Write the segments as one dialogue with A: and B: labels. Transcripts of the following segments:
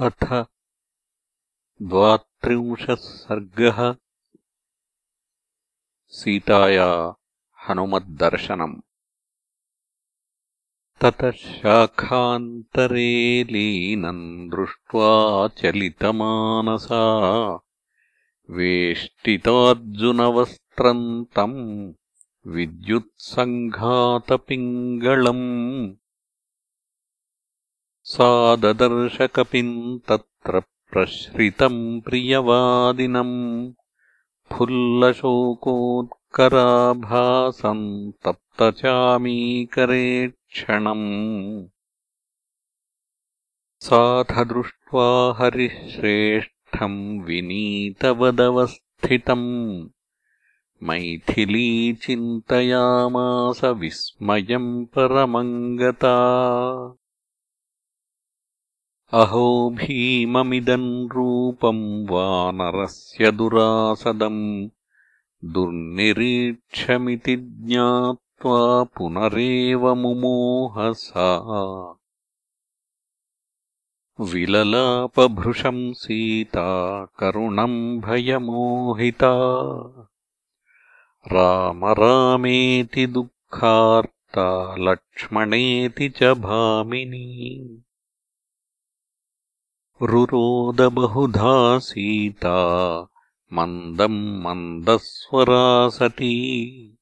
A: अथ द्वात्रिंशः सर्गः सीताया हनुमद्दर्शनम्। ततः शाखान्तरे लीनम् दृष्ट्वा चलितमानसा। वेष्टितार्जुनवस्त्रम् तम् विद्युत्सङ्घातपिङ्गळम् सा ददर्शकपिम् तत्र प्रश्रितम् प्रियवादिनम् फुल्लशोकोत्कराभासम् तप्तचामीकरेक्षणम्। साथ दृष्ट्वा हरिश्रेष्ठम् विनीतवदवस्थितम् मैथिली चिन्तयामास विस्मयम् परमङ्गता अहो भीममिदम् रूपम् वानरस्य दुरासदम् दुर्निरीक्षमिति ज्ञात्वा पुनरेव मुमोहसा। विललापभृशम् सीता करुणम् भयमोहिता। राम रामेति दुःखार्ता लक्ष्मणेति च भामिनी रुरोदबहुधा सीता मन्दम् मन्दस्वरा सती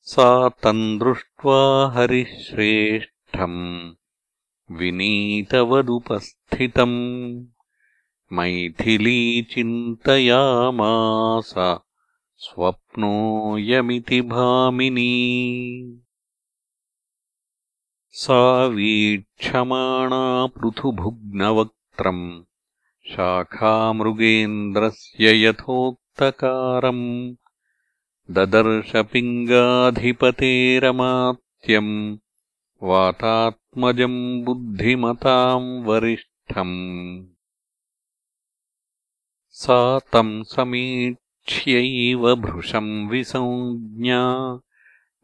A: सा तम् दृष्ट्वा हरिश्रेष्ठम्। विनीतवदुपस्थितम्। मैथिली चिन्तयामास स्वप्नोऽयमिति भामिनी। सा वीक्षमाणा पृथुभुग्नवक् शाखामृगेन्द्रस्य यथोक्तकारम्। ददर्शपिङ्गाधिपतेरमात्यम्। वातात्मजम् बुद्धिमताम् वरिष्ठम्। सा तम् समीक्ष्यैव भृशम् विसञ्ज्ञा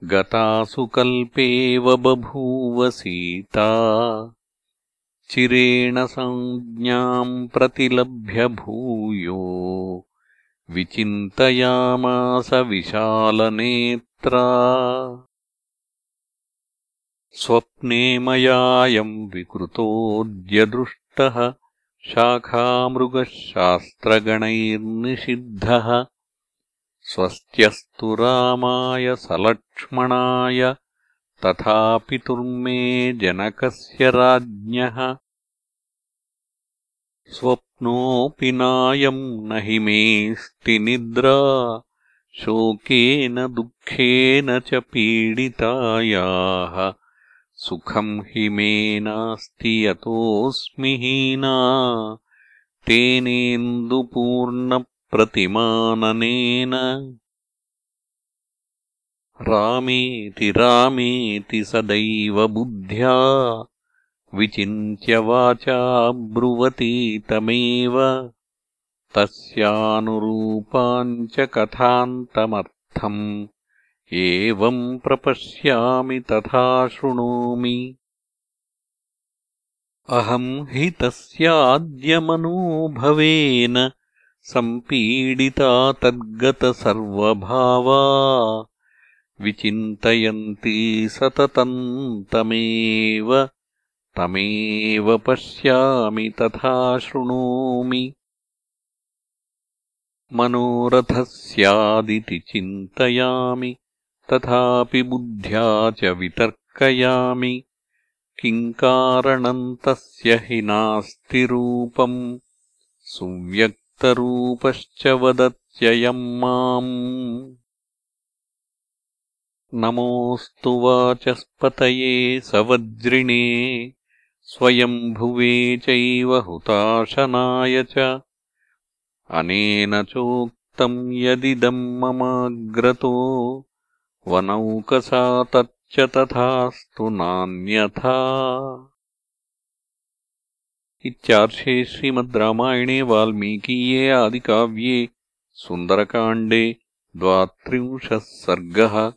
A: गतासु कल्पेव बभूव सीता चिरेण संज्ञाम् प्रतिलभ्य भूयो। विचिन्तयामास विशालनेत्रा। स्वप्ने मयायम् विकृतोऽद्यदृष्टः शाखामृगः शास्त्रगणैर्निषिद्धः स्वस्त्यस्तु रामाय सलक्ष्मणाय तथा पितुर्मे जनकस्य राज्ञः। स्वप्नोऽपि नायम् न हि मेऽस्ति निद्रा शोकेन दुःखेन च पीडितायाः। सुखम् हि मे नास्ति यतोऽस्मि हीना तेनेन्दुपूर्णप्रतिमाननेन रामेति रामेति सदैव बुद्ध्या। विचिन्त्यवाचा ब्रुवतीतमेव तस्यानुरूपाम् च कथान्तमर्थम्। एवम् प्रपश्यामि तथा शृणोमि। अहम् हि तस्याद्यमनोभवेन सम्पीडिता तद्गतसर्वभावा विचिन्तयन्ती सततम् तमेव तमेव पश्यामि तथा शृणोमि। मनोरथः स्यादिति चिन्तयामि तथापि बुद्ध्या च वितर्कयामि। किम् कारणम् तस्य हि नास्ति रूपम् सुव्यक्तरूपश्च वदत्ययम् माम् नमोऽस्तु वाचस्पतये सवज्रिणे स्वयम्भुवे चैव हुताशनाय च। अनेन चोक्तम् यदिदम् ममाग्रतो वनौकसा तच्च तथास्तु नान्यथा। इत्यार्षे श्रीमद् रामायणे वाल्मीकीये आदिकाव्ये सुन्दरकाण्डे द्वात्रिंशः सर्गः